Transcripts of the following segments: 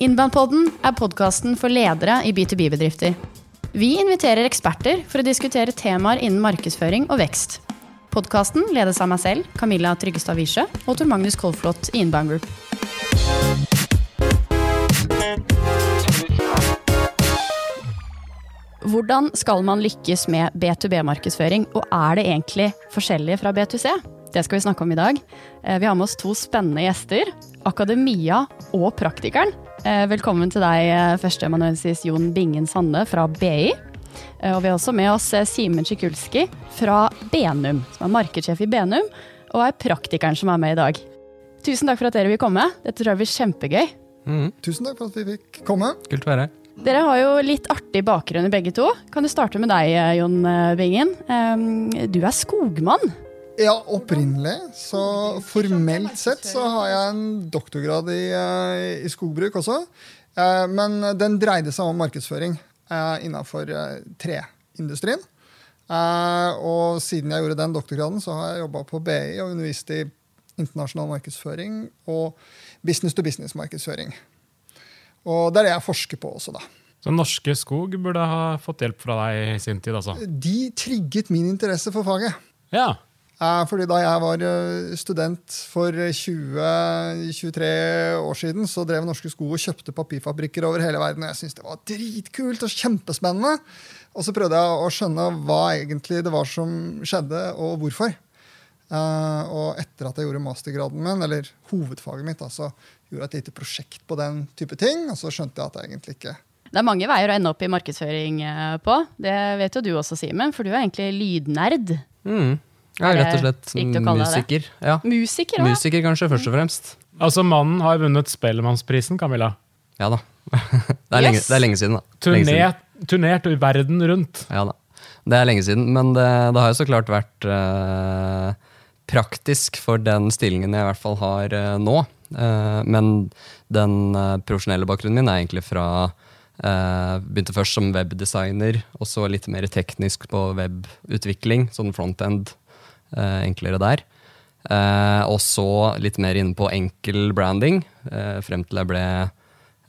Innbandpodden er podkasten for ledere i B2B-bedrifter. Vi inviterer eksperter for å diskutere temaer innen markedsføring og vekst. Podkasten ledes av meg selv, Camilla Tryggestad Wiesche, og Tor Magnus Kolflot i Inbound Group. Hvordan skal man lykkes med B2B-markedsføring, og er det egentlig forskjellig fra B2C? Det skal vi snakke om i dag. Eh, vi har med oss to spennende gjester. Akademia og Praktikeren. Eh, velkommen til deg, eh, førsteamanuensis Jon Bingen Sande fra BI. Og vi har også med oss Simen Tsjikulski fra Benum, som er markedssjef i Benum, og er praktikeren som er med i dag. Tusen takk for at dere vil komme. Dette tror jeg blir kjempegøy. Mm. Tusen takk for at vi fikk komme. Kult å være her. Dere har jo litt artig bakgrunn begge to. Kan du starte med deg, Jon Bingen? Du er skogmann. Ja, opprinnelig. Så formelt sett så har jeg en doktorgrad i, eh, i skogbruk også. Eh, men den dreide seg om markedsføring innafor innenfor treindustrien. Og siden jeg gjorde den doktorgraden, så har jeg jobba på BI og undervist i internasjonal markedsføring og business to business-markedsføring. Og det er det jeg forsker på også, da. Så Norske Skog burde ha fått hjelp fra deg i sin tid? altså? De trigget min interesse for faget. Ja, Eh, fordi Da jeg var eh, student for 20-23 år siden, så drev Norske Sko og kjøpte papirfabrikker over hele verden. og Jeg syntes det var dritkult og kjempespennende. Og så prøvde jeg å skjønne hva egentlig det var som skjedde, og hvorfor. Og etter at jeg gjorde mastergraden min, eller hovedfaget mitt, så gjorde jeg et lite prosjekt på den type ting. Og så skjønte jeg at jeg egentlig ikke det er mange veier å ende opp i markedsføring på. Det vet jo du også, Simen, for du er egentlig lydnerd. Mm. Ja, rett og slett musiker. Ja. Musiker, ja. musiker, kanskje, først og fremst. Altså, mannen har vunnet Spellemannsprisen, Camilla. Ja da. Det er, yes. lenge, det er lenge, siden, da. Turnert, turnert verden rundt. Ja da. Det er lenge siden, men det, det har jo så klart vært uh, praktisk for den stillingen jeg i hvert fall har uh, nå. Uh, men den profesjonelle bakgrunnen min er egentlig fra Begynte først som webdesigner, og så litt mer teknisk på webutvikling. Sånn frontend Eh, enklere der. Eh, og så litt mer inne på enkel branding, eh, frem til jeg ble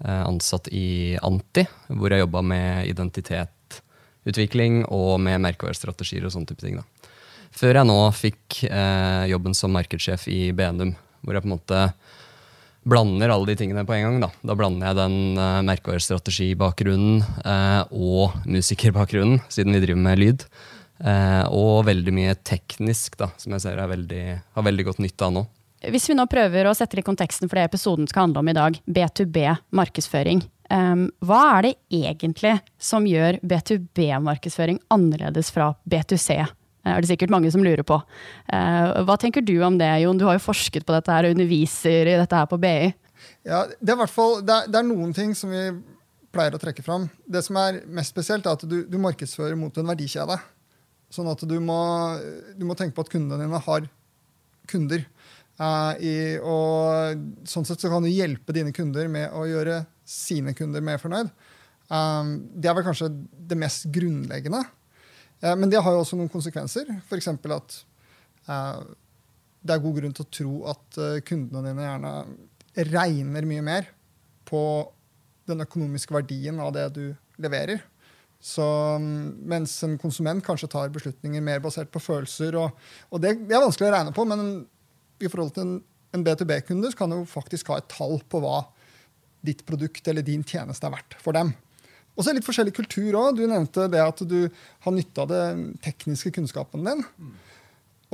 ansatt i Anti, hvor jeg jobba med identitetutvikling og med merkevarestrategier og sånne type ting. da. Før jeg nå fikk eh, jobben som markedssjef i Benum, hvor jeg på en måte blander alle de tingene på en gang. Da, da blander jeg den eh, merkevarestrategibakgrunnen eh, og musikerbakgrunnen, siden vi driver med lyd. Eh, og veldig mye teknisk, da, som jeg ser veldig, har veldig godt nytte av nå. Hvis vi nå prøver å sette det i konteksten for det episoden skal handle om i dag, B2B markedsføring. Um, hva er det egentlig som gjør B2B-markedsføring annerledes fra B2C? Det er det sikkert mange som lurer på. Uh, hva tenker du om det, Jon? Du har jo forsket på dette her og underviser i dette her på BI. Ja, det, er fall, det, er, det er noen ting som vi pleier å trekke fram. Det som er mest spesielt, er at du, du markedsfører mot en verdikjede. Sånn at du må, du må, tenke på at kundene dine har kunder. Uh, i, og sånn sett så kan du hjelpe dine kunder med å gjøre sine kunder mer fornøyd. Um, det er vel kanskje det mest grunnleggende. Uh, men det har jo også noen konsekvenser. F.eks. at uh, det er god grunn til å tro at kundene dine gjerne regner mye mer på den økonomiske verdien av det du leverer. Så, mens en konsument kanskje tar beslutninger mer basert på følelser. Og, og det, det, er vanskelig å regne på, men i forhold til en, en B2B-kunde så kan du faktisk ha et tall på hva ditt produkt eller din tjeneste er verdt for dem. Og så er det litt forskjellig kultur òg. Du nevnte det at du har nytte av den tekniske kunnskapen din. Mm.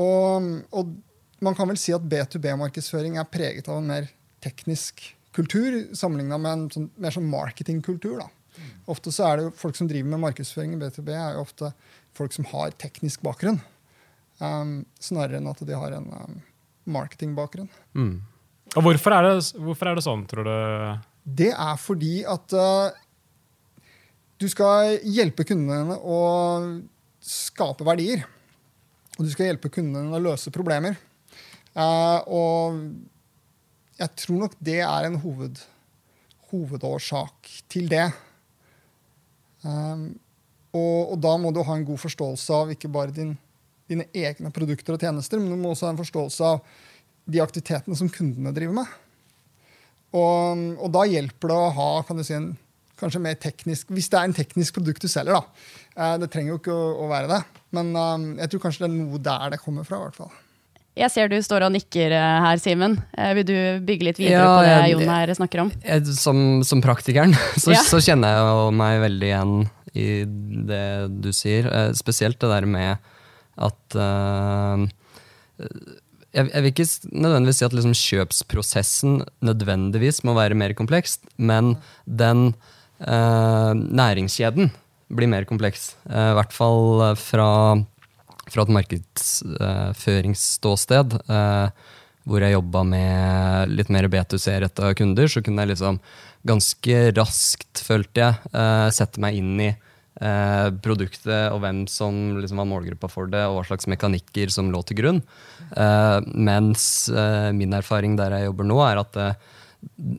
Og, og, man kan vel si at B2B-markedsføring er preget av en mer teknisk kultur sammenligna med en sånn, mer sånn marketingkultur. da. Ofte så er det jo Folk som driver med markedsføring i B2B, er jo ofte folk som har teknisk bakgrunn. Um, snarere enn at de har en um, marketingbakgrunn. Mm. Og hvorfor er, det, hvorfor er, det, sånn, tror du? Det er fordi at uh, du skal hjelpe kundene dine å skape verdier. Og du skal hjelpe kundene dine å løse problemer. Uh, og jeg tror nok det er en hoved, hovedårsak til det. Um, og, og, da må du ha en god forståelse av ikke bare din, dine egne produkter og tjenester, men du må også ha en forståelse av de aktivitetene som kundene driver med. Og, og da hjelper det å ha kan du si, en kanskje mer teknisk Hvis det er en teknisk produkt du selger, da. Eh, det trenger jo ikke å, å være det. Men um, jeg tror kanskje det er noe der det kommer fra. i hvert fall. Jeg ser du står og nikker eh, her, Simen. Eh, vil du bygge litt videre Ja, på det jeg- Jon her snakker om? Jeg, som, som praktikeren så, Ja. så kjenner jeg meg veldig igjen i det du sier. Eh, spesielt det der med at uh, jeg, jeg vil ikke nødvendigvis si at liksom kjøpsprosessen nødvendigvis må være mer kompleks, men den uh, næringskjeden blir mer kompleks. Uh, I hvert fall fra, fra et markedsføringsståsted. eh, hvor jeg jobba med litt mer B2C-retta kunder, så kunne jeg liksom ganske raskt, følte jeg, eh, sette meg inn i eh, produktet og hvem som liksom var målgruppa for det, og hva slags mekanikker som lå til grunn. Mens min erfaring der jeg jobber nå, er at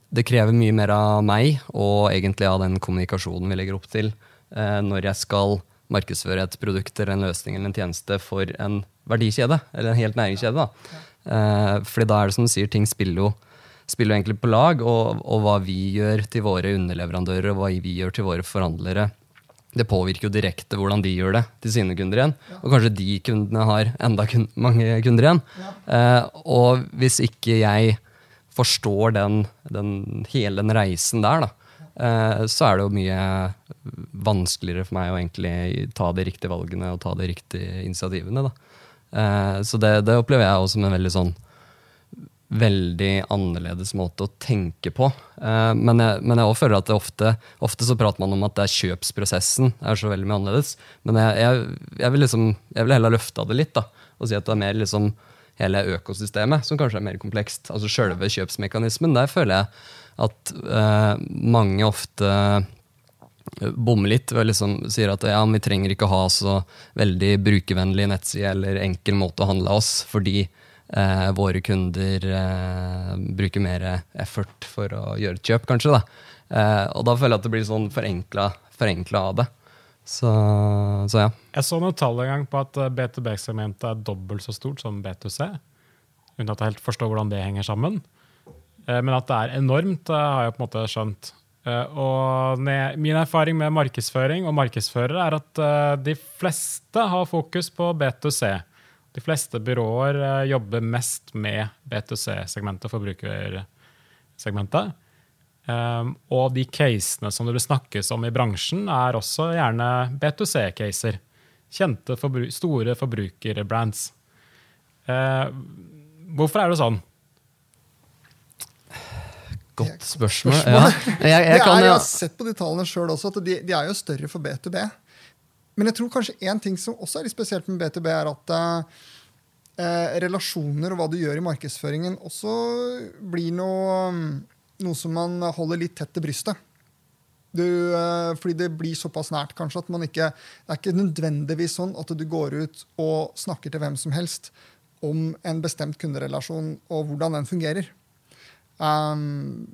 det, krever mye mer av meg, og egentlig av den kommunikasjonen vi legger opp til, når jeg skal markedsføre et produkt eller en løsning eller en tjeneste for en verdikjede, eller en helt næringskjede. da. Eh, fordi da er det som du sier, ting spiller jo, spiller jo egentlig på lag, og, og hva vi gjør til våre underleverandører, og hva vi gjør til våre forhandlere, det påvirker jo direkte hvordan de gjør det til sine kunder igjen. Og kanskje de kundene har enda kun mange kunder igjen. Eh, og hvis ikke jeg forstår den, den, hele den reisen der, da, så er det jo mye vanskeligere for meg å egentlig ta de riktige valgene og ta de riktige initiativene. Da. Eh, så det, det opplever jeg også som en veldig sånn veldig annerledes måte å tenke på. Eh, men, jeg, men jeg også føler at det ofte, ofte så prater man om at det er kjøpsprosessen er så veldig mye annerledes. Men jeg, jeg, jeg, vil liksom, vil heller løfte av det litt da, og si at det er mer liksom hele økosystemet som kanskje er mer komplekst. Altså Selve kjøpsmekanismen. Der føler jeg at eh, mange ofte bommer litt og liksom sier at ja, vi trenger ikke ha så veldig brukervennlig nettside eller enkel måte å handle oss, fordi eh, våre kunder eh, bruker mer effort for å gjøre et kjøp, kanskje. Da. Eh, og da føler jeg at det blir sånn forenkla, forenkla av det. Så, så ja. Jeg så noen tall en gang på at eh, B2B-segmentet er dobbelt så stort som B2C. Uten at jeg helt forstår hvordan det henger sammen. Eh, Men at det er enormt, det har jeg på en måte skjønt. Eh, Og min erfaring med markedsføring og markedsførere er at eh, de fleste har fokus på B2C. De fleste byråer eh, jobber mest med B2C-segmentet, forbrukersegmentet. Um, og de casene som det snakkes om i bransjen, er også gjerne B2C-caser. Kjente, forbru store forbrukerbrands. Hvorfor er det sånn? Godt spørsmål. Spørsmål. Ja. Jeg, jeg, kan, er, jeg har sett på de tallene sjøl også, at de, de er jo større for B2B. Men jeg tror kanskje én ting som også er litt spesielt med B2B, er at eh, relasjoner og hva du gjør i markedsføringen, også blir noe, noe som man holder litt tett til brystet. Du, eh, fordi det blir såpass nært kanskje at man ikke Det er ikke nødvendigvis sånn at du går ut og snakker til hvem som helst om en bestemt kunderelasjon og hvordan den fungerer. Um,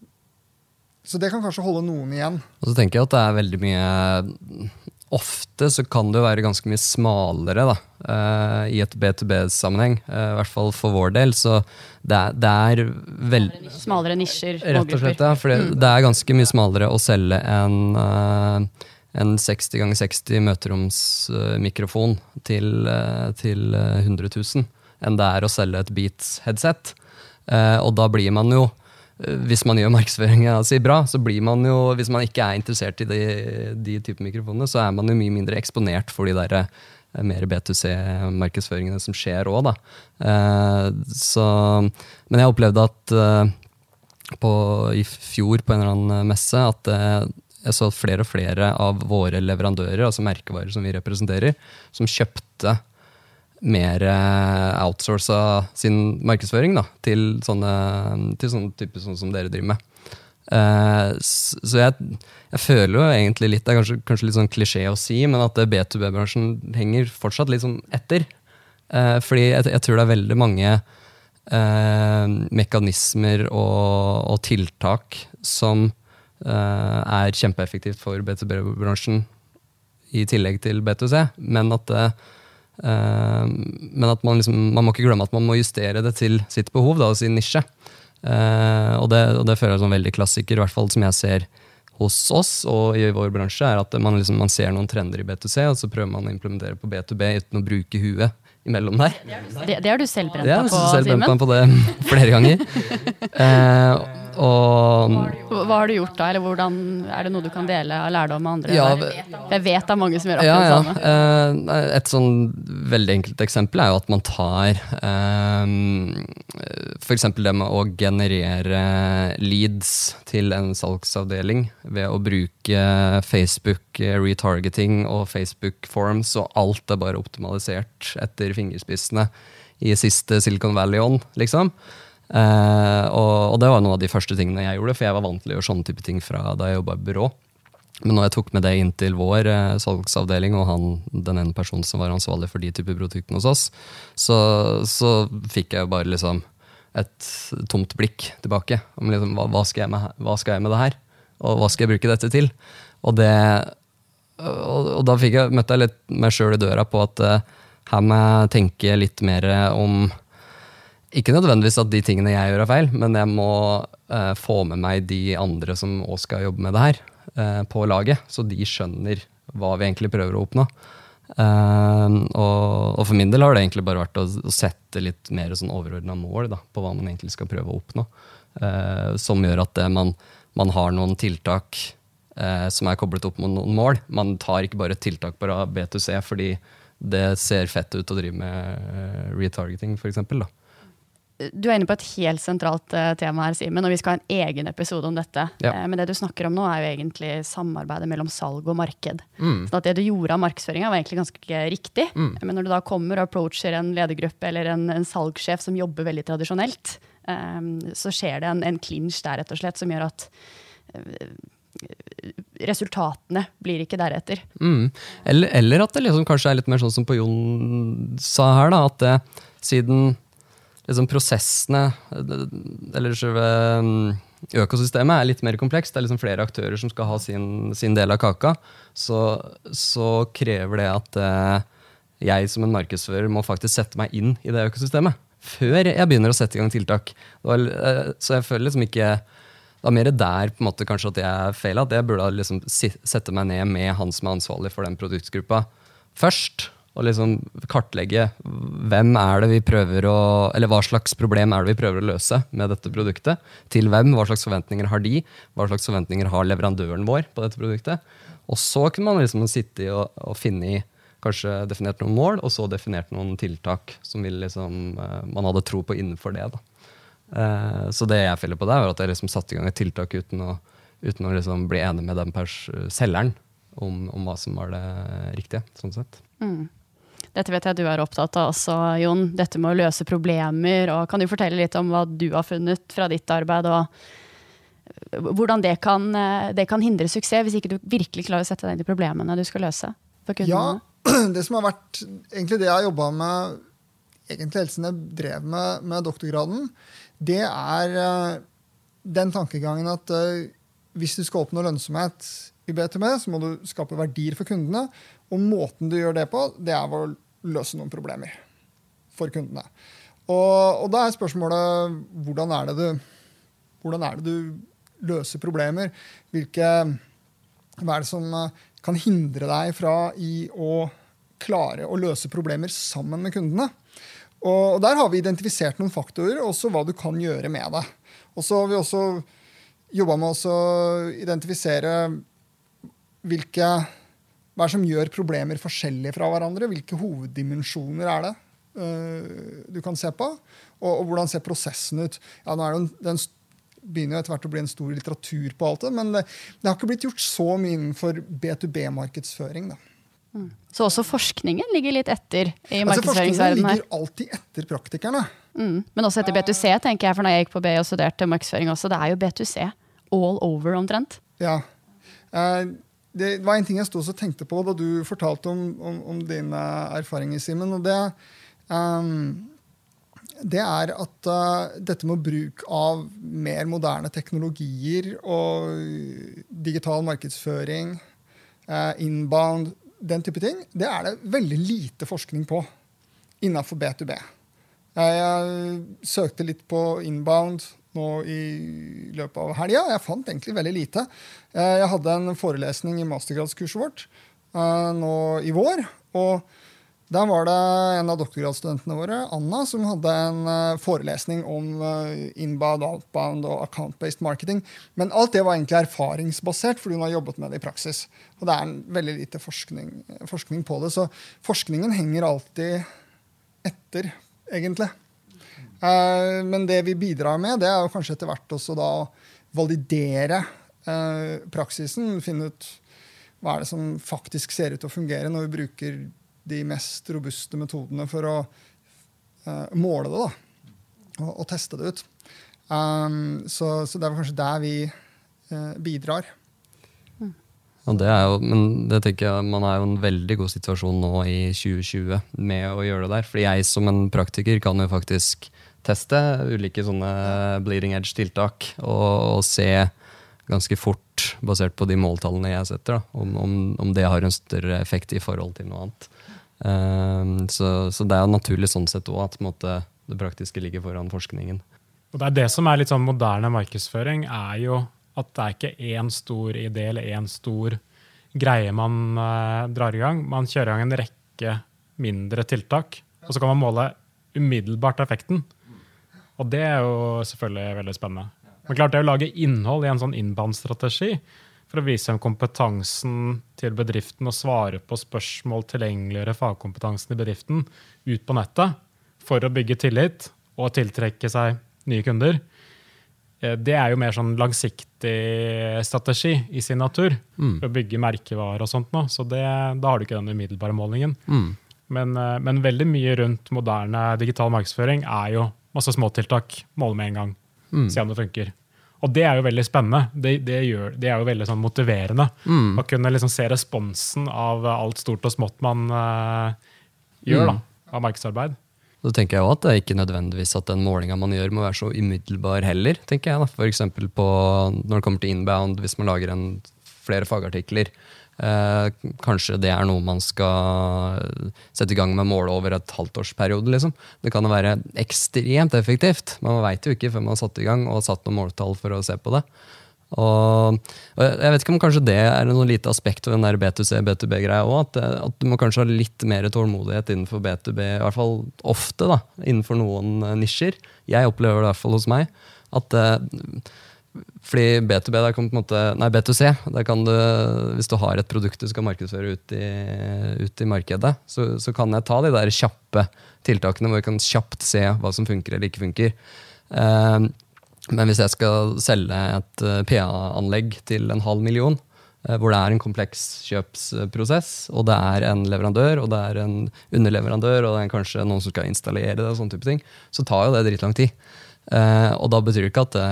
så det kan kanskje holde noen igjen. Og så tenker jeg at det er veldig mye Ofte så kan det jo være ganske mye smalere da, uh, i et B2B-sammenheng. Uh, I hvert fall for vår del. Så det er, det er veldig Smalere nisjer, Rett og slett, ja. For det, det er ganske mye smalere å selge en, uh, en 60 ganger 60 møteromsmikrofon til, eh, til eh, 100 000 enn det er å selge et Beats-headset. Eh, og da blir man jo eh, hvis man gjør markedsføringa si bra, så blir man jo, hvis man ikke er interessert i de, de type mikrofonene, så er man jo mye mindre eksponert for de der eh, mer B2C-markedsføringene som skjer òg, da. Eh, så, men jeg opplevde at eh, på, i fjor på en eller annen messe at eh, jeg så flere og flere av våre leverandører, altså merkevarer som vi representerer, som kjøpte mer eh, outsourca sin markedsføring da, til sånne, til sånne typer sånn som dere driver med. Uh, så jeg, jeg føler jo egentlig litt, det er kanskje, kanskje litt sånn klisjé å si, men at B2B-bransjen henger fortsatt litt sånn etter. Uh, fordi jeg, jeg tror det er veldig mange uh, mekanismer og, og tiltak som eh, er kjempeeffektivt for B2B-bransjen i tillegg til B2C, men at, eh, men at man, liksom, man må ikke glemme at man må justere det til sitt behov da, og sin nisje. Eh, og, det, og det føler jeg som veldig klassiker, i hvert fall som jeg ser hos oss og i vår bransje, er at man, liksom, man ser noen trender i B2C, og så prøver man å implementere på B2B uten å bruke huet imellom der. Det, det har du selv brent deg jeg på, har selv brent meg på det flere ganger. Eh, og Hva har du gjort da, eller hvordan, er det noe du kan dele av lærdom med andre? Ja. Jeg vet det er mange som gjør akkurat ja. det samme. Ja. et sånn veldig enkelt eksempel er jo at man tar um, f.eks. det med å generere leads til en salgsavdeling ved å bruke Facebook eh, retargeting og Facebook forms, og alt er bare optimalisert etter fingerspissene i siste Silicon Valley-ånd, liksom. Eh, og, og det var noen av de første tingene jeg gjorde, for jeg var vant til å gjøre sånne type ting fra da jeg jobba i byrå. Men når jeg tok med det inn til vår eh, salgsavdeling, og han, den ene personen som var ansvarlig for de typer produktene hos oss, så, så fikk jeg bare liksom et tomt blikk tilbake. Om liksom, hva, hva, skal med, hva skal jeg med det her? Og hva skal jeg bruke dette til? Og, det, og, og da jeg, møtte jeg litt meg sjøl i døra på at eh, her må jeg tenke litt mer om ikke nødvendigvis at de tingene jeg gjør er feil, men jeg må eh, få med meg de andre som òg skal jobbe med det her, eh, på laget, så de skjønner hva vi egentlig prøver å oppnå. Eh, og, og for min del har det egentlig bare vært å, å sette litt mer sånn overordna mål da, på hva man egentlig skal prøve å oppnå. Eh, som gjør at det, man, man har noen tiltak eh, som er koblet opp mot noen mål. Man tar ikke bare et tiltak på B2C fordi det ser fett ut å drive med eh, retargeting, f.eks. Du er inne på et helt sentralt eh, tema her, Simen, og vi skal ha en egen episode om dette. Ja. Eh, men det du snakker om nå, er jo egentlig samarbeidet mellom salg og marked. Mm. Sånn at det du gjorde av markedsføringa, var egentlig ganske riktig. Men når du da kommer og approacher en ledergruppe eller en, en salgssjef som jobber veldig tradisjonelt, um, så skjer det en, en clinch der, rett og slett, som gjør at uh, resultatene blir ikke deretter. Mm. Eller, eller at det liksom kanskje er litt mer sånn som på Jon sa her, da, at det, siden liksom prosessene, eller selve mm, økosystemet, er litt mer komplekst, det er liksom flere aktører som skal ha sin, sin del av kaka, så, så krever det at eh, jeg som en markedsfører må faktisk sette meg inn i det økosystemet. Før jeg begynner å sette i gang tiltak. Eh, Så jeg føler liksom ikke det er mer der på en måte kanskje at jeg feila. At jeg burde liksom sette meg ned med han som er ansvarlig for den produktgruppa først. Og liksom kartlegge hvem er det vi prøver å, eller hva slags problem er det vi prøver å løse med dette produktet. Til hvem, hva slags forventninger har de, hva slags forventninger har leverandøren vår på dette produktet. Og så kunne man liksom sitte og, og finne i kanskje definert noen mål, og så definert noen tiltak som liksom, eh, man hadde tro på innenfor det. da. Eh, Så det jeg feller på der, var at jeg liksom satte i gang et tiltak uten å, uten å liksom bli enig med den pers selgeren om, om hva som var det riktige. sånn sett. Dette vet jeg du er opptatt av også, Jon. Dette med å løse problemer. og Kan du fortelle litt om hva du har funnet fra ditt arbeid, og hvordan det kan, eh, det kan hindre suksess, hvis ikke du virkelig klarer å sette deg inn i problemene du skal løse for Ja, det som har vært egentlig det jeg har jobba med egentlig helt siden jeg drev med, med doktorgraden, det er eh, den tankegangen at eh, hvis du skal oppnå lønnsomhet i BTB, så må du skape verdier for kundene. Og måten du gjør det på, det er løse noen problemer for kundene. Og, og da er spørsmålet hvordan er det du, hvordan er det du løser problemer? Hvilke hva er det som eh, kan hindre deg fra i å klare å løse problemer sammen med kundene? Og Der har vi identifisert noen faktorer, og også hva du kan gjøre med det. Og så har vi også jobba med å identifisere hvilke hva er det som gjør problemer forskjellige fra hverandre. Hvilke hoveddimensjoner er det uh, du kan se på? Og, og hvordan ser prosessen ut? Ja, nå er det en, den begynner jo etter hvert å bli en stor litteratur på alt det, men det, det har ikke blitt gjort så mye innenfor B2B-markedsføring. da. Så også forskningen ligger litt etter i Altså, Forskningen markedsføringsverdenen her. ligger alltid etter praktikerne. Mm. Men også etter B2C, tenker jeg, for når jeg gikk på B og studerte markedsføring også, det er jo B2C all over omtrent. Ja. Eh, det var en ting jeg sto og tenkte på da du fortalte om, om, om dine erfaringer, Simen. Og det, um, det er at uh, dette med bruk av mer moderne teknologier og digital markedsføring, uh, inbound, den type ting, det er det veldig lite forskning på innafor B2B. Jeg søkte litt på inbound nå i løpet av helga. Jeg fant egentlig veldig lite. Eh, jeg hadde en forelesning i mastergradskurset vårt eh, nå i vår. og der var det en av doktorgradsstudentene våre, Anna, som hadde en uh, forelesning om inbound, outbound og account-based marketing. Men alt det var egentlig erfaringsbasert, fordi hun har jobbet med det i praksis. Og det er veldig lite forskning, forskning på det. Så forskningen henger alltid etter, egentlig. Uh, men det vi bidrar med, det er jo kanskje etter hvert også da å validere praksisen. Finne ut hva er det som faktisk ser ut til å fungere når vi bruker de mest robuste metodene for å uh, måle det da, og, og, teste det ut. Um, så, så, det er kanskje der vi uh, bidrar. Og det er jo, men det tenker jeg, man er jo en veldig god situasjon nå i 2020 med å gjøre det der. For jeg som en praktiker kan jo faktisk teste ulike sånne bleeding edge-tiltak og, og, se ganske fort, basert på de måltallene jeg setter, da, om, om, om, det har en større effekt i forhold til noe annet. Um, så, så, det er naturlig sånn sett òg at måte, det praktiske ligger foran forskningen. Og det er det som er litt sånn moderne markedsføring, er jo at det er ikke én stor idé eller én stor greie man uh, drar i gang. Man kjører i gang en rekke mindre tiltak, og så kan man måle umiddelbart effekten. Og det er jo selvfølgelig veldig spennende. Men klart det å lage innhold i en sånn innbandstrategi for å vise frem kompetansen til bedriften og svare på spørsmål, tilgjengeliggjøre fagkompetansen i bedriften ut på nettet for å bygge tillit og tiltrekke seg nye kunder. Eh, det er jo mer sånn langsiktig strategi i sin natur. Mm. For å bygge merkevarer og sånt nå. Så det, da har du ikke den umiddelbare målingen. Mm. Men, eh, men, veldig mye rundt moderne digital markedsføring er jo masse småtiltak. Måle med en gang. Mm. Se om det funker. Og det er jo veldig spennende. Det, det, gjør, det er jo veldig sånn motiverende. Mm. Å kunne liksom se responsen av alt stort og smått man uh, gjør da, mm. av markedsarbeid. Så tenker jeg også at det er ikke nødvendigvis at den målinga man gjør, må være så umiddelbar heller. tenker jeg da. F.eks. når det kommer til inbound, hvis man lager en, flere fagartikler. Eh, kanskje det er noe man skal sette i gang med målet over et halvtårsperiode. Liksom. Det kan være ekstremt effektivt. Man veit jo ikke før man har satt i gang og satt noen måltall for å se på det. Og, og jeg vet ikke om kanskje det er noe lite aspekt ved den der B2C, B2B-greia òg. At, at, du må kanskje ha litt mer tålmodighet innenfor B2B, i hvert fall ofte, da, innenfor noen nisjer. Jeg opplever det i hvert fall hos meg. At uh, fordi B2B, der kan på en måte, nei B2C, der kan du, hvis du har et produkt du skal markedsføre ut i, ut i markedet, så, så, kan jeg ta de der kjappe tiltakene hvor jeg kan kjapt se hva som funker eller ikke funker. Eh, men hvis jeg skal selge et uh, PA-anlegg til en halv million, eh, hvor det er en kompleks kjøpsprosess, og det er en leverandør, og det er en underleverandør, og det er kanskje noen som skal installere det, og sånne type ting, så tar jo det dritlang tid. og da betyr det ikke at det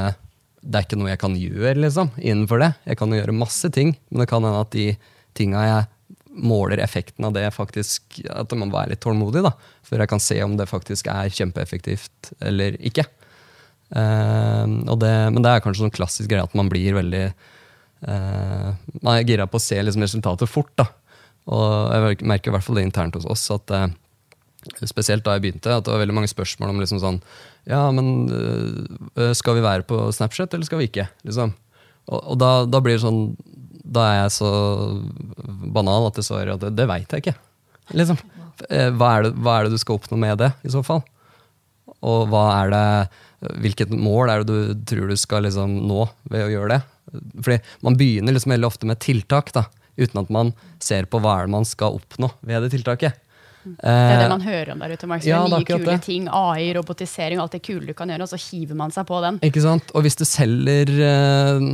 er ikke noe jeg kan gjøre liksom, innenfor det. Jeg kan jo gjøre masse ting, men det kan hende at de tinga jeg måler effekten av det, faktisk, at man må være litt tålmodig. da, Før jeg kan se om det faktisk er kjempeeffektivt eller ikke. Uh, det, men det er kanskje sånn klassisk greie at man blir veldig uh, Man er gira på å se liksom resultatet fort. da, Og jeg merker i hvert fall det internt hos oss. at uh, Spesielt da jeg begynte, at det var veldig mange spørsmål om liksom sånn ja, men øh, skal vi være på Snapchat, eller skal vi ikke? Liksom. Og, og da, da, blir det sånn Da er jeg så banal at jeg svarer at det, det veit jeg ikke. Liksom. Eh, hva er, det, hva er, det, du skal oppnå med det, i så fall? Og hva er det Hvilket mål er det du tror du skal liksom nå ved å gjøre det? Fordi Man begynner liksom veldig ofte med tiltak, da, uten at man ser på hva er det man skal oppnå ved det tiltaket. Det er det eh, man hører om der ute. Mark. Ja, nye kule det. ting, AI, robotisering, alt det kule du kan gjøre, og så hiver man seg på den. Ikke sant? Og hvis du selger eh,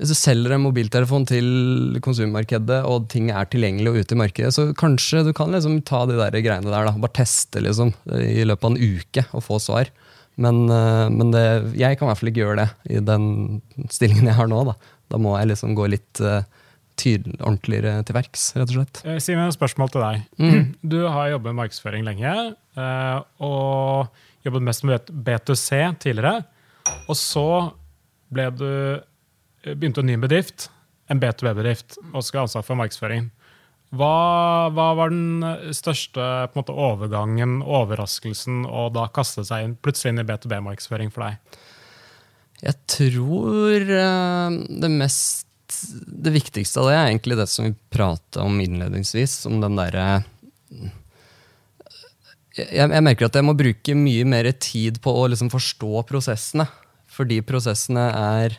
hvis du selger en mobiltelefon til konsummarkedet, og ting er tilgjengelig og ute i markedet, så kanskje du kan liksom ta de der greiene der. da, Bare teste liksom, i løpet av en uke og få svar. Men, eh, men det, jeg kan i hvert fall ikke gjøre det i den stillingen jeg har nå. Da, da må jeg liksom gå litt ordentligere til verks, rett og slett. Eh, Simen, et spørsmål til deg. Mm. Du har jobbet med markedsføring lenge, eh, og jobbet mest med B2C tidligere. Og så ble du, begynte du en ny bedrift, en B2B-bedrift, og skal ha ansvar for markedsføring. Hva, hva, var den største måte, overgangen, overraskelsen, og da kaste seg inn, plutselig inn i B2B-markedsføring for deg? Jeg tror eh, det mest Det viktigste av det er egentlig det som vi prata om innledningsvis, om den derre jeg, jeg merker at jeg må bruke mye mer tid på å liksom forstå prosessene. Fordi prosessene er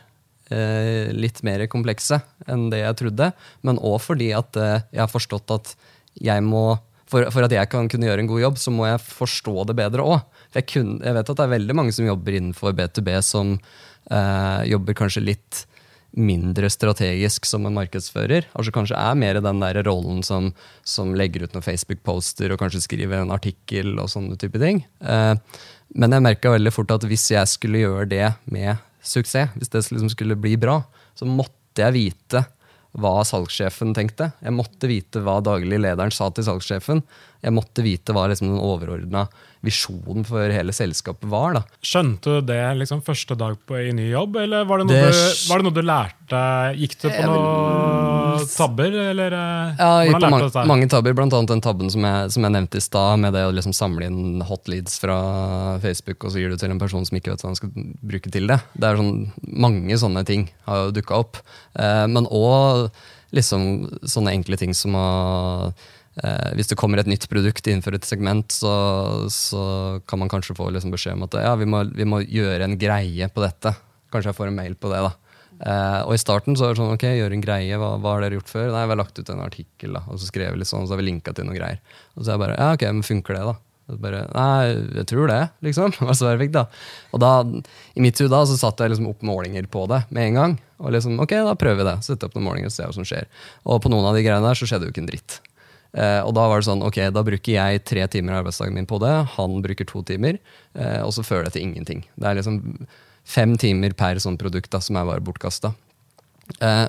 eh, litt mer komplekse enn det jeg trodde. Men òg fordi at eh, jeg har forstått at jeg må for, for, at jeg kan kunne gjøre en god jobb, så må jeg forstå det bedre òg. Jeg, jeg, vet at det er veldig mange som jobber innenfor B2B, som eh, jobber kanskje litt mindre strategisk som en markedsfører. Altså Kanskje er mer den der rollen som, som legger ut noen Facebook-poster og kanskje skriver en artikkel og sånne type ting. Eh, men jeg merka veldig fort at hvis jeg skulle gjøre det med suksess, hvis det liksom skulle bli bra, så måtte jeg vite hva salgssjefen tenkte. Jeg måtte vite hva daglig lederen sa til salgssjefen. Jeg måtte vite hva liksom den overordna visjonen for hele selskapet var. Da. Skjønte du det liksom første dag på, i ny jobb, eller var det, noe, det, du, var det noe du lærte? Gikk du på noen tabber, eller eh, ja, jeg gikk på mange, mange tabber, annet den tabben som jeg, som jeg nevnte i stad, med det å liksom samle inn hot leads fra Facebook, og så gir du til en person som ikke vet hva han skal bruke til det. Det er sånn, Mange sånne ting har jo dukka opp. Eh, men òg liksom sånne enkle ting som å Eh, hvis det kommer et nytt produkt innenfor et segment, så, så kan man kanskje få liksom beskjed om at ja, vi må, vi må, gjøre en greie på dette. Kanskje jeg får en mail på det. da. Eh, og i starten så var det sånn, ok, gjøre en greie, hva, hva, har dere gjort før? Nei, vi har lagt ut en artikkel, da, og så skrev vi litt sånn, så har vi linka til noen greier. Og så er jeg bare, ja ok, men funker det, da? Bare, Nei, jeg tror det, liksom. Var så perfekt, da. Og da, i mitt hud da, så satte jeg liksom opp målinger på det med en gang. Og liksom, ok, da prøver vi det. Sette opp noen målinger og se hva som skjer. Og på noen av de greiene der så skjedde jo ikke en dritt. Eh, og da var det sånn, ok, da bruker jeg tre timer av arbeidsdagen min på det, han bruker to timer, eh, og så fører det til ingenting. Det er liksom fem timer per sånn produkt da, som er bare bortkasta. Eh,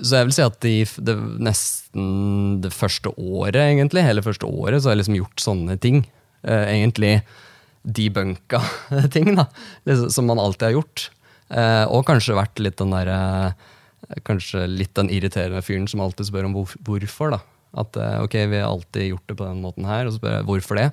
så jeg vil si at de, det, nesten det første året, egentlig, hele første året, så har jeg liksom gjort sånne ting. Eh, egentlig debunka ting, da, liksom, som man alltid har gjort. Eh, og kanskje vært litt den derre Kanskje litt den irriterende fyren som alltid spør om hvorfor. da. At eh, ok, vi har alltid gjort det på den måten her, og så spør jeg hvorfor det?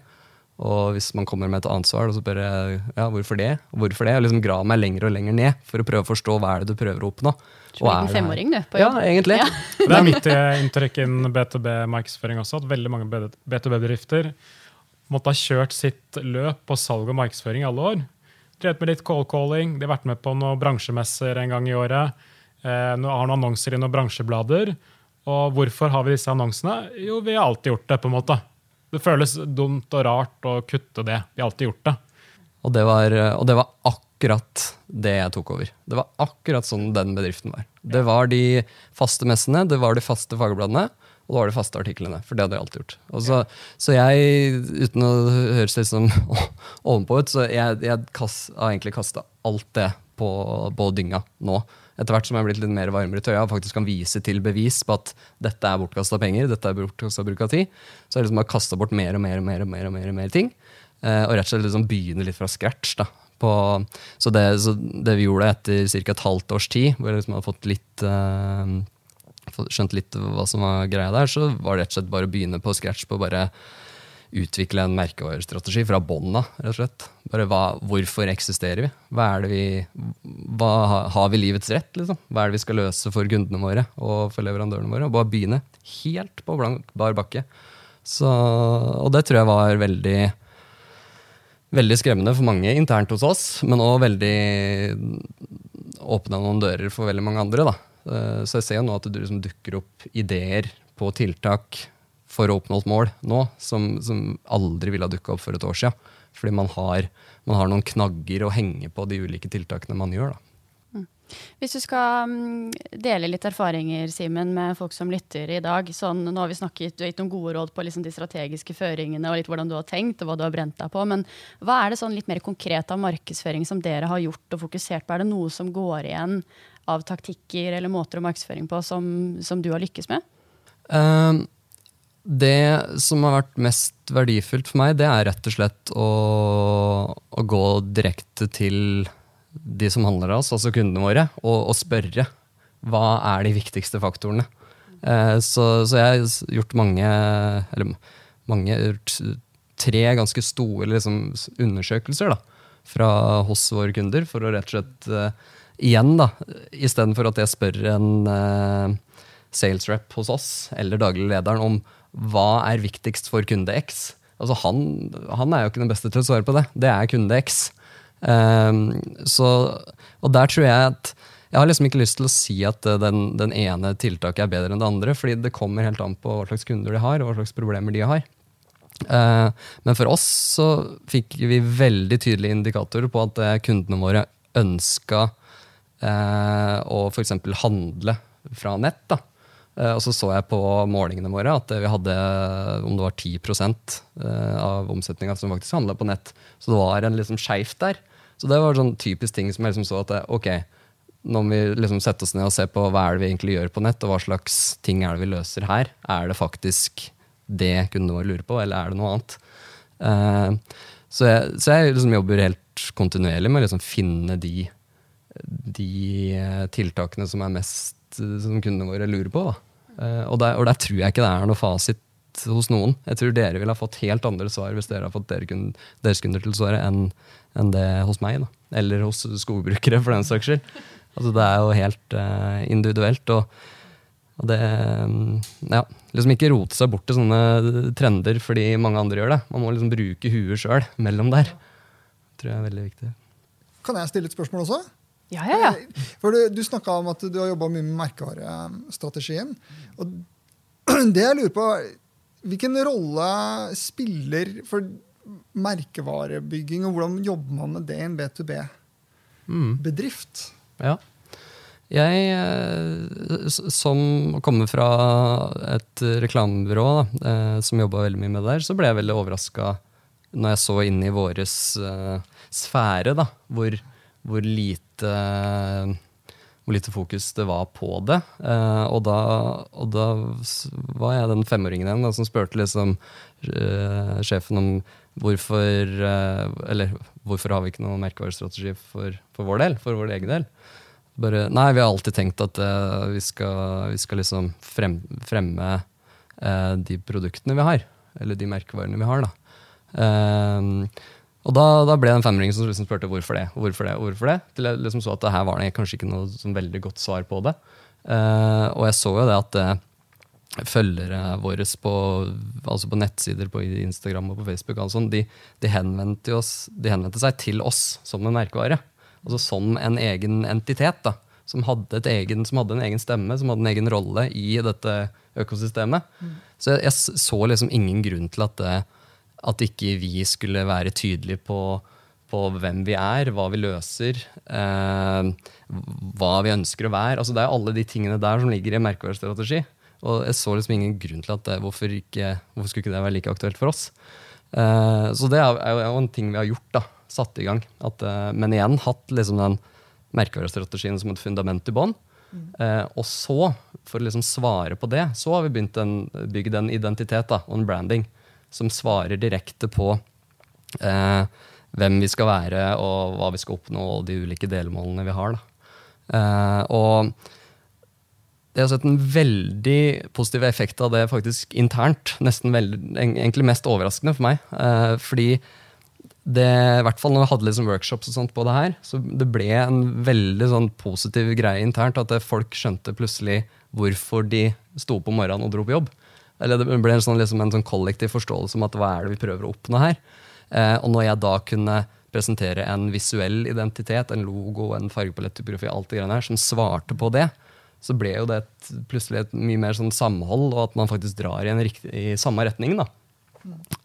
Og hvis man kommer med et annet svar, så spør jeg ja, hvorfor det? Hvorfor det? Og liksom gra meg lenger og lenger ned for å prøve å forstå hva er det du prøver å oppnå. Du er en femåring, du. på jobb. Ja, egentlig. Ja. det er mitt inntrykk innen B2B-markedsføring også, at veldig mange B2B-bedrifter måtte ha kjørt sitt løp på salg og markedsføring i alle år. Drevet med litt call-calling, de har vært med på noen bransjemesser en gang i året. Eh, har noen annonser i noen bransjeblader. Og hvorfor har vi disse annonsene? Jo, vi har alltid gjort det. på en måte. Det føles dumt og rart å kutte det. Vi har alltid gjort det. Og det var, og det var akkurat det jeg tok over. Det var akkurat sånn den bedriften var. Det var de faste messene, det var de faste fagbladene, og det var de faste artiklene. For det hadde jeg alltid gjort. Så, så, jeg, uten å høres litt sånn ovenpå ut, så jeg, jeg kast, har egentlig kasta alt det på, på dynga nå etter hvert som jeg har blitt litt mer varmere i tøya faktisk kan vise til bevis på at dette er bortkasta penger, dette er bortkasta tid, så har jeg liksom bare kasta bort mer og mer og mer og mer, og mer, og mer ting. Eh, og rett og slett liksom begynne litt fra scratch. da. På, så, det, så, det, vi gjorde etter ca. et halvt års tid, hvor jeg liksom hadde fått litt eh, skjønt litt hva som var greia der, så var det rett og slett bare å begynne på scratch på bare utvikle en merkevarestrategi fra bånn av. rett og slett. Hvorfor eksisterer vi? Hva er det vi hva, Har vi livets rett? liksom? Hva er det vi skal løse for kundene våre og for leverandørene våre? Og bare begynne helt på blank, bar bakke. Så, og det tror jeg var veldig veldig skremmende for mange internt hos oss, men òg veldig åpna noen dører for veldig mange andre. da. Eh, så jeg ser jo nå at det liksom dukker opp ideer på tiltak for å oppnå et mål nå, som, som aldri ville ha dukka opp for et år siden. Fordi man har, man har, noen knagger å henge på de ulike tiltakene man gjør. da. Mm. Hvis du skal mm, dele litt erfaringer Simen, med folk som lytter i dag sånn, Nå har vi snakket, Du har gitt noen gode råd på liksom de strategiske føringene og litt hvordan du har tenkt og hva du har brent deg på. Men hva er det sånn litt mer konkret av markedsføring som dere har gjort og fokusert på? Er det noe som går igjen av taktikker eller måter å markedsføring på som, som du har lykkes med? Um, det som har vært mest verdifullt for meg, det er rett og slett å, å gå direkte til de som handler av oss, altså kundene våre, og, og spørre hva er de viktigste faktorene. Eh, så, så, jeg har gjort mange, eller mange tre ganske store liksom, undersøkelser da, fra hos våre kunder, for å rett og slett eh, igjen, da, istedenfor at jeg spør en eh, sales rep hos oss eller daglig lederen om hva er viktigst for kunde X. Altså han, han er jo ikke den beste til å svare på det. Det er kunde X. Um, så, og der tror jeg at jeg har liksom ikke lyst til å si at den, den, ene tiltaket er bedre enn det andre, fordi det kommer helt an på hva slags kunder de har, og hva slags problemer de har. Uh, men for oss så fikk vi veldig tydelige indikatorer på at kundene våre ønska uh, å f.eks. handle fra nett. da. Uh, og så så jeg på målingene våre at vi hadde om det var 10% av omsetninga som faktisk handla på nett. Så det var en liksom skeivt der. Så det var sånn typisk ting som jeg liksom så at ok, når vi liksom setter oss ned og ser på hva er det vi egentlig gjør på nett, og hva slags ting er det vi løser her, er det faktisk det kundene våre lurer på, eller er det noe annet? Så, jeg, så jeg liksom jobber helt kontinuerlig med å liksom finne de, de, eh, tiltakene som er mest som kundene våre lurer på. Uh, og, der, og, der, tror jeg ikke det er noe fasit hos noen. Jeg tror dere ville ha fått helt andre svar hvis dere har fått dere kun, deres kunder til å svare, enn en det hos meg. Da. Eller hos skogbrukere, for den saks skyld. Altså, det er jo helt uh, individuelt. Og, og, det mm, Ja, liksom ikke rote seg bort til sånne trender fordi mange andre gjør det. Man må liksom bruke huet sjøl mellom der. Det tror jeg er veldig viktig. Kan jeg stille et spørsmål også? Ja, ja, ja. Eh, for Du, du snakka om at du har jobba mye med merkevarestrategien. Og det jeg lurer på, hvilken rolle spiller for merkevarebygging, og hvordan jobber man med det i en B2B-bedrift? Mm. Ja. Jeg, eh, som kommer fra et reklamebyrå da, eh, som jobba veldig mye med det der, så ble jeg veldig overraska når jeg så inn i våres uh, sfære, da, hvor, hvor, lite, hvor, lite fokus det var på det. Uh, og, da, og, da, var jeg den femåringen igjen da, som spurte liksom, uh, sjefen om hvorfor Eller hvorfor har vi ikke noen merkevarestrategi for, for vår del, for vår egen del? Bare, nei, vi har alltid tenkt at uh, vi, skal, vi skal, liksom frem, fremme uh, de produktene vi har. Eller de merkevarene vi har. da. Uh, og da, da, ble det en femring som liksom spurte hvorfor det. hvorfor det, hvorfor det, Til jeg liksom så at det her var det kanskje ikke noe sånn veldig godt svar på det. og jeg så jo det at følgere våre på, altså på nettsider, på Instagram og på Facebook, og sånt, de, de, henvendte oss, de henvendte seg til oss som en merkevare altså som en egen entitet. da, som hadde, egen, som hadde, en egen stemme, som hadde en egen rolle i dette økosystemet. Mm. Så jeg, jeg, så liksom ingen grunn til at, det, at ikke vi skulle være tydelige på, på hvem vi er, hva vi løser, eh, hva vi ønsker å være. Altså, det er alle de tingene der som ligger i merkevarestrategi. Og jeg så liksom ingen grunn til at det, hvorfor, ikke, hvorfor skulle ikke det være like aktuelt for oss. Eh, så det er jo en ting vi har gjort. da, satt i gang. At, eh, men igjen hatt liksom den merkevarestrategien som et fundament i bånn. Mm. Uh, og så, for å liksom svare på det, så har vi begynt å bygge en identitet da, og en branding som svarer direkte på eh, hvem vi skal være, og hva vi skal oppnå, og de ulike delmålene vi har. og det har sett en veldig positiv effekt av det faktisk internt. Veldig, egentlig mest overraskende for meg. fordi det, i hvert fall når vi hadde liksom workshops og sånt på det her, så det ble en veldig sånn positiv greie internt. At folk skjønte plutselig hvorfor de sto opp om morgenen og dro på jobb. Eller det ble en sånn, liksom en sånn kollektiv forståelse om at hva er det vi prøver å oppnå her. Eh, og når jeg da kunne presentere en visuell identitet, en logo, en fargepaletttypografi, alt det greiene her, som svarte på det, så ble jo det et, plutselig et mye mer sånn samhold, og at man faktisk drar i, riktig, i samme retning. da.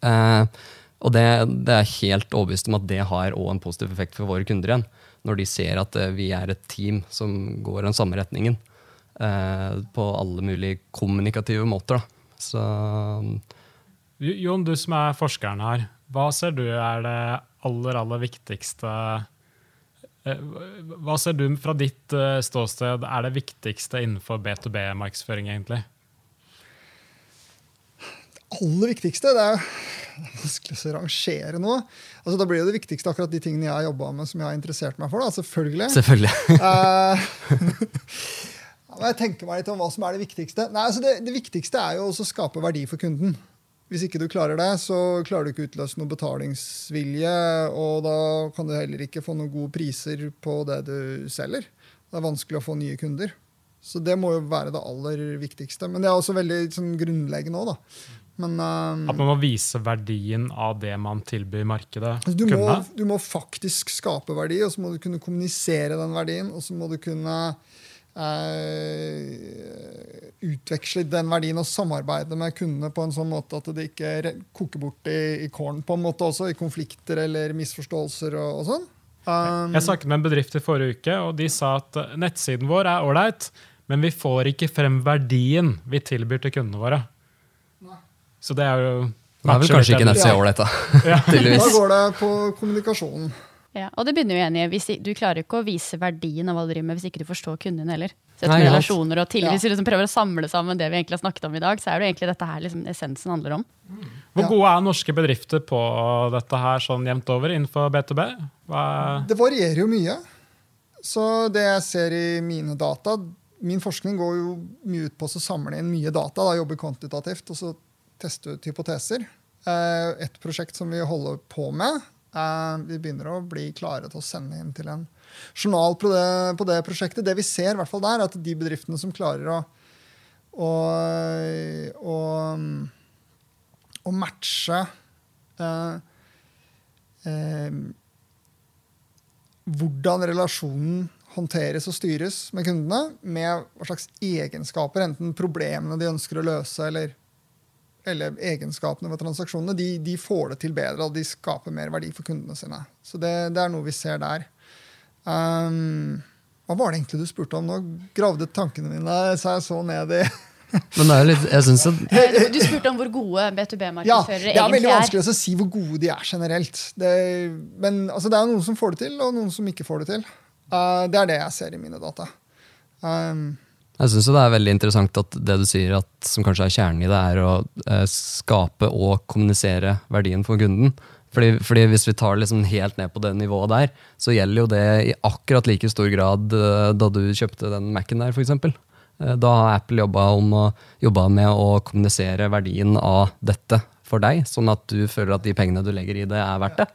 Eh, og det, det er helt overbevist om at det har også en positiv effekt for våre kunder igjen. Når de ser at uh, vi er et team som går den samme retningen. Eh, på alle mulige kommunikative måter. Da. Så Jon, du som er forskeren her. Hva ser du er det aller, aller viktigste eh, Hva ser du fra ditt ståsted er det viktigste innenfor B2B-markedsføring, egentlig? Det aller viktigste det er vanskelig å rangere noe. Altså, da blir det det viktigste akkurat de tingene jeg har jobba med som jeg har interessert meg for. Da. Selvfølgelig. Selvfølgelig. jeg tenker meg litt om hva som er det viktigste. Nei, altså det, det, viktigste er jo å skape verdi for kunden. hvis ikke du klarer det, så klarer du ikke utløse noe betalingsvilje, og da kan du heller ikke få noen gode priser på det du selger. Det er vanskelig å få nye kunder. Så det må jo være det aller viktigste. Men det er også veldig sånn, grunnleggende òg, da. Men, um, At man må vise verdien av det man tilbyr markedet. altså, du, må, du må faktisk skape verdi, og så må du kunne kommunisere den verdien. Og så må du kunne eh, utveksle den verdien og samarbeide med kundene på en sånn måte at det ikke koker bort i, i kålen, på en måte også, i konflikter eller misforståelser og, og sånn. Um, Jeg snakket med en bedrift i forrige uke, og de sa at eh, nettsiden vår er ålreit, men vi får ikke frem verdien vi tilbyr til kundene våre. Nei. Så det er jo Det er vel kanskje ikke nettsida ålreit, da. Ja. da går det på kommunikasjonen. Ja, og det begynner jo enig i. Hvis Du klarer ikke å vise verdien av hva du driver med hvis ikke du forstår kunden heller. Sett Nei, med relasjoner og til, Ja. Hvis du liksom prøver å samle sammen det vi egentlig har snakket om i dag, så er det jo egentlig dette her liksom essensen handler om. Hvor Ja. gode er norske bedrifter på dette her sånn jevnt over innenfor B2B? Hva Det varierer jo mye. Så det jeg ser i mine data Min forskning går jo mye ut på å samle inn mye data, da, jobbe kvantitativt og så teste ut hypoteser. Eh, Et prosjekt som vi holder på med Vi begynner å bli klare til å sende inn til en journal på det, på det prosjektet. Det vi ser, i hvert fall der, er at de bedriftene som klarer å, å, å, å matche eh, eh, hvordan relasjonen håndteres og styres med kundene, med hva slags egenskaper, enten problemene de ønsker å løse, eller, eller egenskapene ved transaksjonene, de, de får det til bedre, og de skaper mer verdi for kundene sine. Så det, det er noe vi ser der. Um, hva var det egentlig du spurte om? Nå gravde tankene mine seg så ned i Men det er jo litt, jeg synes at Du spurte om hvor gode B2B-markedsførere det er veldig Det er. vanskelig å si hvor gode de er generelt. Det, men altså, det er noen som får det til, og noen som ikke får det til. Uh, det er det jeg ser i mine data. Um, Jeg synes det er veldig interessant at det du sier, at, som kanskje er kjernen i det, er å eh, skape og kommunisere verdien for kunden. Fordi, fordi Hvis vi tar liksom helt ned på det nivået der, så gjelder jo det i akkurat like stor grad eh, da du kjøpte den Mac-en der, f.eks. Da har Apple jobba, om å, jobba med å kommunisere verdien av dette for deg, sånn at du føler at de pengene du legger i det, er verdt det.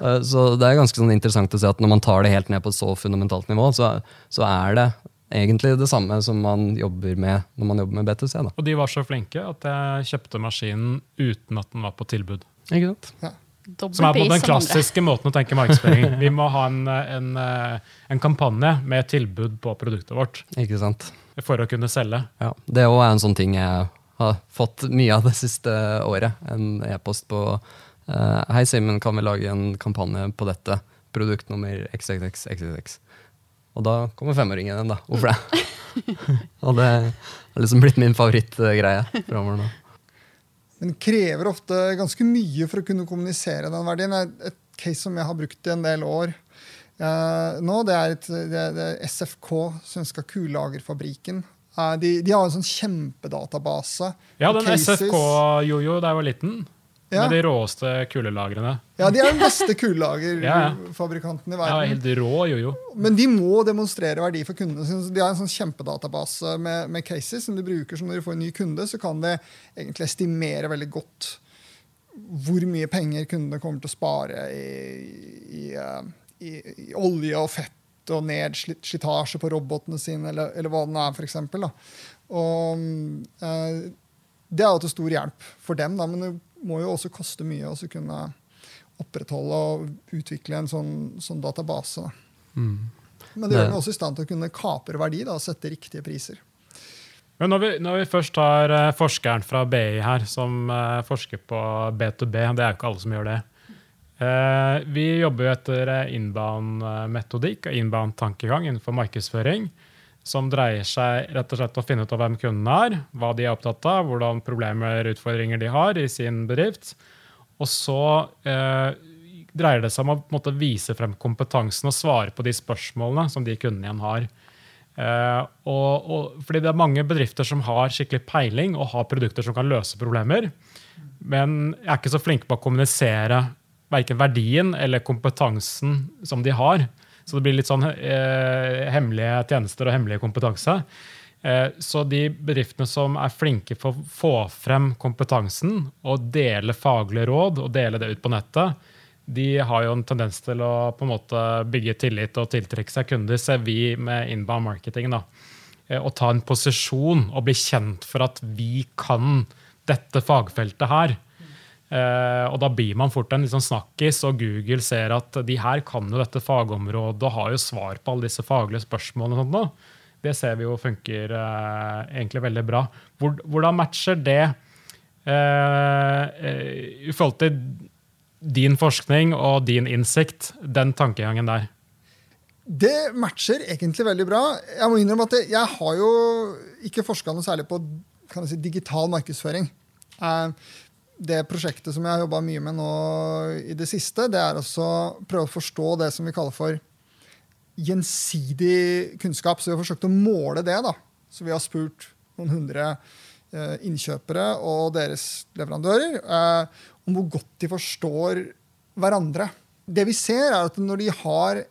Eh, Så det er ganske sånn interessant å se at når man tar det helt ned på et så fundamentalt nivå, så, så er det egentlig det samme som man jobber med når man jobber med BTC. Da. Og de var så flinke at jeg kjøpte maskinen uten at den var på tilbud. Ikke sant? ja. Som er på den klassiske måten å tenke markedsføring. Vi må ha en, en, eh, en kampanje med tilbud på produktet vårt Ikke sant? for å kunne selge. Ja. Det òg er en sånn ting jeg har fått mye av det siste året. En e-post på eh, Hei, Simen, kan vi lage en kampanje på dette? Produkt nummer XXXXX. Og da kommer femåringen igjen, da. Hvorfor det? Og det har liksom blitt min favorittgreie framover nå. Men det krever ofte ganske mye for å kunne kommunisere den verdien. Et, et case som jeg har brukt i en del år eh, nå, det er, et, det, er- det er SFK, Svenska Kullagerfabriken. Eh, de, de har en sånn kjempedatabase. Ja, den SFK-jojo da jeg var liten, Ja. med de råeste kulelagrene. Ja, de er den beste kulelagerfabrikanten i verden. Ja, helt rå jojo. Men de må demonstrere verdi for kundene sine. De har en sånn kjempedatabase med, med cases som de bruker. så Når de får en ny kunde, så kan de egentlig estimere veldig godt hvor mye penger kundene kommer til å spare i, i, eh, i, i olje og fett og ned slitasje på robotene sine, eller, eller hva den er, f.eks. Og eh, det er jo til stor hjelp for dem, da, men det må jo også koste mye å kunne opprettholde og utvikle en sånn, sånn database. Mm. Men det gjør den også i stand til å kunne kapre verdi da, og sette riktige priser. Men når vi, når vi først har eh, forskeren fra BI her, som eh, forsker på B2B, det er jo ikke alle som gjør det. Eh, vi jobber jo etter inbound-metodikk og inbound-tankegang innenfor markedsføring, som dreier seg rett og slett å finne ut av hvem kunden er, hva de er opptatt av, hvordan problemer og utfordringer de har i sin bedrift. Og så eh, dreier det seg om å måte, vise frem kompetansen og svare på de spørsmålene som de kundene igjen har. Eh, og, og, fordi det er mange bedrifter som har skikkelig peiling og har produkter som kan løse problemer, men er ikke så flinke på å kommunisere verken verdien eller kompetansen som de har. Så det blir litt sånn eh, hemmelige tjenester og hemmelig kompetanse. Eh, Så de bedriftene som er flinke for å få frem kompetansen og dele faglige råd og dele det ut på nettet, de har jo en tendens til å på en måte bygge tillit og tiltrekke seg kunder, ser vi med inbound marketing. da. Eh, Å ta en posisjon og bli kjent for at vi kan dette fagfeltet her. Eh, og da blir man fort en liksom snakkis, og Google ser at de her kan jo dette fagområdet og har jo svar på alle disse faglige spørsmålene. og sånt. Det ser vi jo funker eh, egentlig veldig bra. Hvor, hvordan matcher det eh, i forhold til din forskning og din innsikt, den tankegangen der? Det matcher egentlig veldig bra. Jeg må innrømme at jeg har jo ikke forska noe særlig på si, digital markedsføring. Eh, Det prosjektet som jeg har jobba mye med nå i det siste, det er også å prøve å forstå det som vi kaller for gjensidig kunnskap. Så vi har forsøkt å måle det. da. Så vi har spurt noen hundre eh, innkjøpere og deres leverandører eh, om hvor godt de forstår hverandre. Det vi ser, er at når de har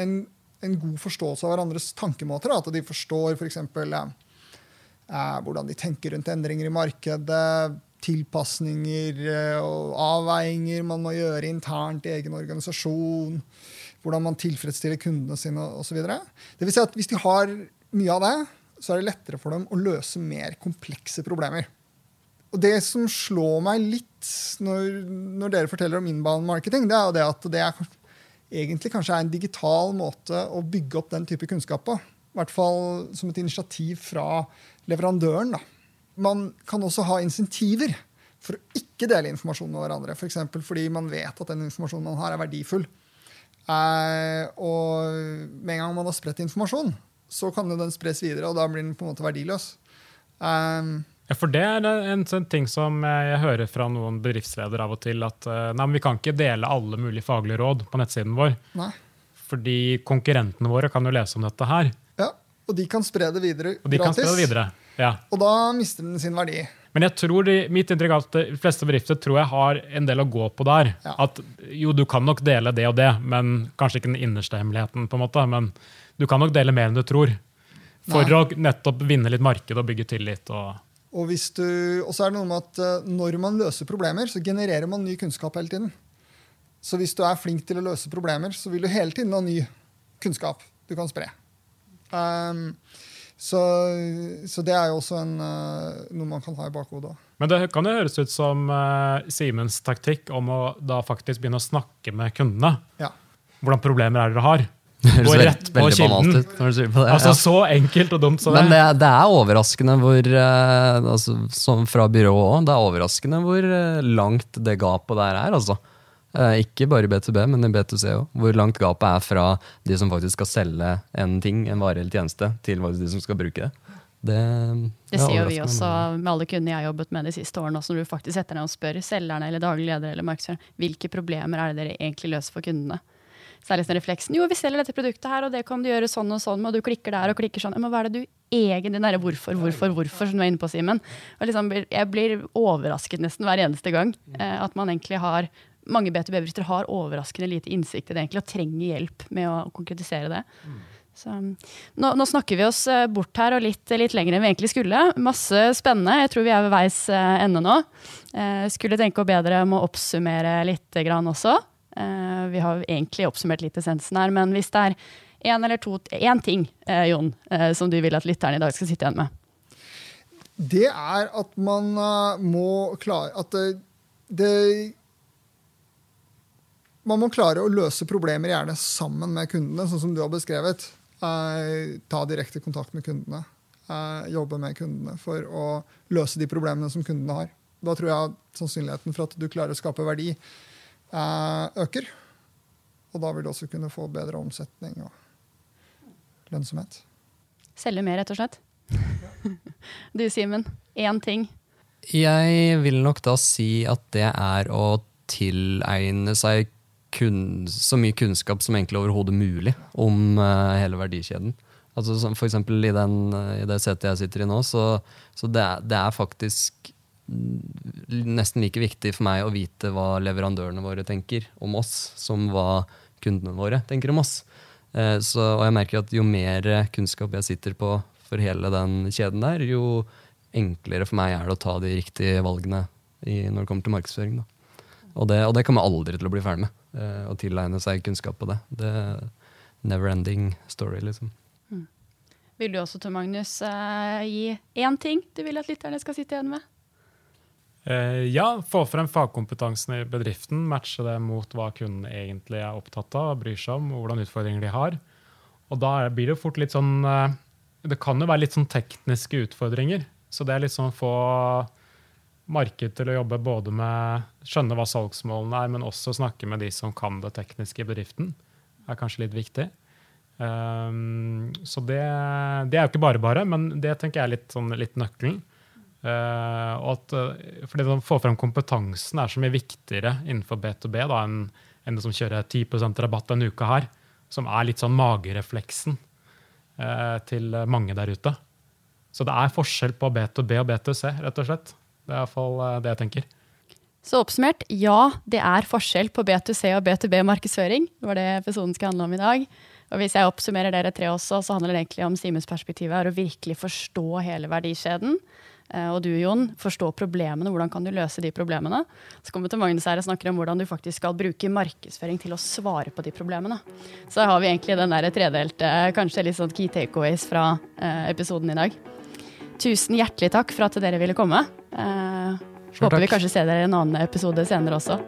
en, en god forståelse av hverandres tankemåter, at de forstår f.eks. For eksempel, eh, hvordan de tenker rundt endringer i markedet, tilpasninger eh, og avveininger man må gjøre internt i egen organisasjon, hvordan man tilfredsstiller kundene sine osv. Si at hvis de har mye av det, så er det lettere for dem å løse mer komplekse problemer. Og det som slår meg litt når, når dere forteller om inbound marketing, det er jo det at det er egentlig kanskje er en digital måte å bygge opp den type kunnskap på. I hvert fall som et initiativ fra leverandøren. da. Man kan også ha insentiver for å ikke dele informasjon med hverandre. F.eks. For fordi man vet at den informasjonen man har, er verdifull. Eh, og med en gang man har spredt informasjon, så kan jo den spres videre, og da blir den på en måte verdiløs. Eh, Ja, for det er en sånn ting som jeg hører fra noen bedriftsledere av og til, at eh, nei, men vi kan ikke dele alle mulige faglige råd på nettsiden vår. nei. Fordi konkurrentene våre kan jo lese om dette her, Ja, og de kan spre det videre og de kan spre det videre. Ja. Og da mister den sin verdi. Men jeg tror de, mitt inntrykk er at de fleste bedrifter tror jeg har en del å gå på der. Ja. At jo, du kan nok dele det og det, men kanskje ikke den innerste hemmeligheten. på en måte, Men du kan nok dele mer enn du tror. For Nei. å nettopp vinne litt marked og bygge tillit. og... Og hvis du, og så er det noe med at eh, når man løser problemer, så genererer man ny kunnskap hele tiden. Så hvis du er flink til å løse problemer, så vil du hele tiden ha ny kunnskap du kan spre. Um, så, så det er jo også en, eh, noe man kan ha i bakhodet. Men det kan jo høres ut som uh, Simens taktikk om å da faktisk begynne å snakke med kundene. Ja. Hvordan problemer er det dere har? Det Gå rett på kilden. det. Altså ja. Så enkelt og dumt som Men det. det, er- det er overraskende hvor uh, altså, Som fra byrået òg, det er overraskende hvor uh, langt det gapet der er. altså. Eh, ikke bare i B2B, men i B2C òg. Hvor langt gapet er fra de som faktisk skal selge en ting, en vare eller tjeneste, til de som skal bruke det. Det, Det sier jo vi også med alle kundene jeg har jobbet med de siste årene. Også når du faktisk setter ned og spør selgerne eller daglig leder eller markedsføreren hvilke problemer er det dere egentlig løser for kundene. Særlig sånn refleksen. Jo, vi selger dette produktet her, og det kan du gjøre sånn og sånn, og du klikker der og klikker sånn. Men hva er det du egentlig Den derre hvorfor, hvorfor, hvorfor, som du er inne på, Simen. Liksom, jeg blir overrasket nesten hver eneste gang. Eh, at man egentlig har Mange B2B-bedrifter har overraskende lite innsikt i det egentlig, og trenger hjelp med å konkretisere det. Så, nå, nå snakker vi oss eh, bort her og litt, litt lenger enn vi egentlig skulle. Masse spennende. Jeg tror vi er ved veis eh, ende nå. Eh, skulle tenke å bedre om å oppsummere litt grann også. Eh, vi har egentlig oppsummert litt essensen her, men hvis det er én eller to Én ting, eh, Jon, eh, som du vil at lytterne i dag skal sitte igjen med. Det er at man må klare At det, det Man må klare å løse problemer gjerne sammen med kundene, sånn som du har beskrevet. Eh, ta direkte kontakt med kundene. Eh, jobbe med kundene for å løse de problemene som kundene har. Da tror jeg sannsynligheten for at du klarer å skape verdi, eh, øker. Og da vil du også kunne få bedre omsetning og lønnsomhet. Selge mer, rett og slett. Du, Simen. Én ting. Jeg vil nok da si at det er å tilegne seg kun, så mye kunnskap som egentlig overhodet mulig om uh, hele verdikjeden. Altså som for eksempel i, eh, i det setet jeg sitter i nå, så, så det, er, det er faktisk mm, nesten like viktig for meg å vite hva leverandørene våre tenker om oss, som hva kundene våre tenker om oss. Eh, så, og jeg merker at jo mer kunnskap jeg sitter på for hele den kjeden der, jo enklere for meg er det å ta de riktige valgene i, når det kommer til markedsføring. Da. Og, det, og det kommer aldri til å bli ferdig med. eh, Å tilegne seg kunnskap på det. Det er never ending story, liksom. Vil du også, Tor Magnus, eh, gi én ting du vil at lytterne skal sitte igjen med? Eh, ja, få frem fagkompetansen i bedriften, matche det mot hva kunden egentlig er opptatt av, bryr seg om, og hvordan utfordringer de har. Og da blir det jo fort litt sånn eh, Det kan jo være litt sånn tekniske utfordringer. Så det er litt sånn å få marked til å jobbe både med skjønne hva salgsmålene er, men også snakke med de som kan det tekniske i bedriften, er kanskje litt viktig. Um, så det, det er jo ikke bare bare, men det tenker jeg er litt, sånn, litt nøkkelen. Uh, at, uh, fordi å få frem kompetansen er så mye viktigere innenfor B2B da, enn, det som kjører 10% rabatt denne uka her, som er litt sånn magerefleksen uh, til mange der ute. Så det er forskjell på B2B og B2C, rett og slett. Det er iallfall uh, det jeg tenker. Så oppsummert, ja, det er forskjell på B2C og B2B-markedsføring. Det var det episoden skal handle om i dag. Og hvis jeg oppsummerer dere tre også, så handler det egentlig om Simens perspektiv her, å virkelig forstå hele verdikjeden. Eh, Og du, Jon, forstå problemene. Hvordan kan du løse de problemene? Så kommer vi til Magnus her og snakker om hvordan du faktisk skal bruke markedsføring til å svare på de problemene. Så da har vi egentlig den der tredelte, kanskje litt sånn key takeaways fra eh, episoden i dag. Tusen hjertelig takk for at dere ville komme. Eh, håper vi kanskje ser dere i en annen episode senere også.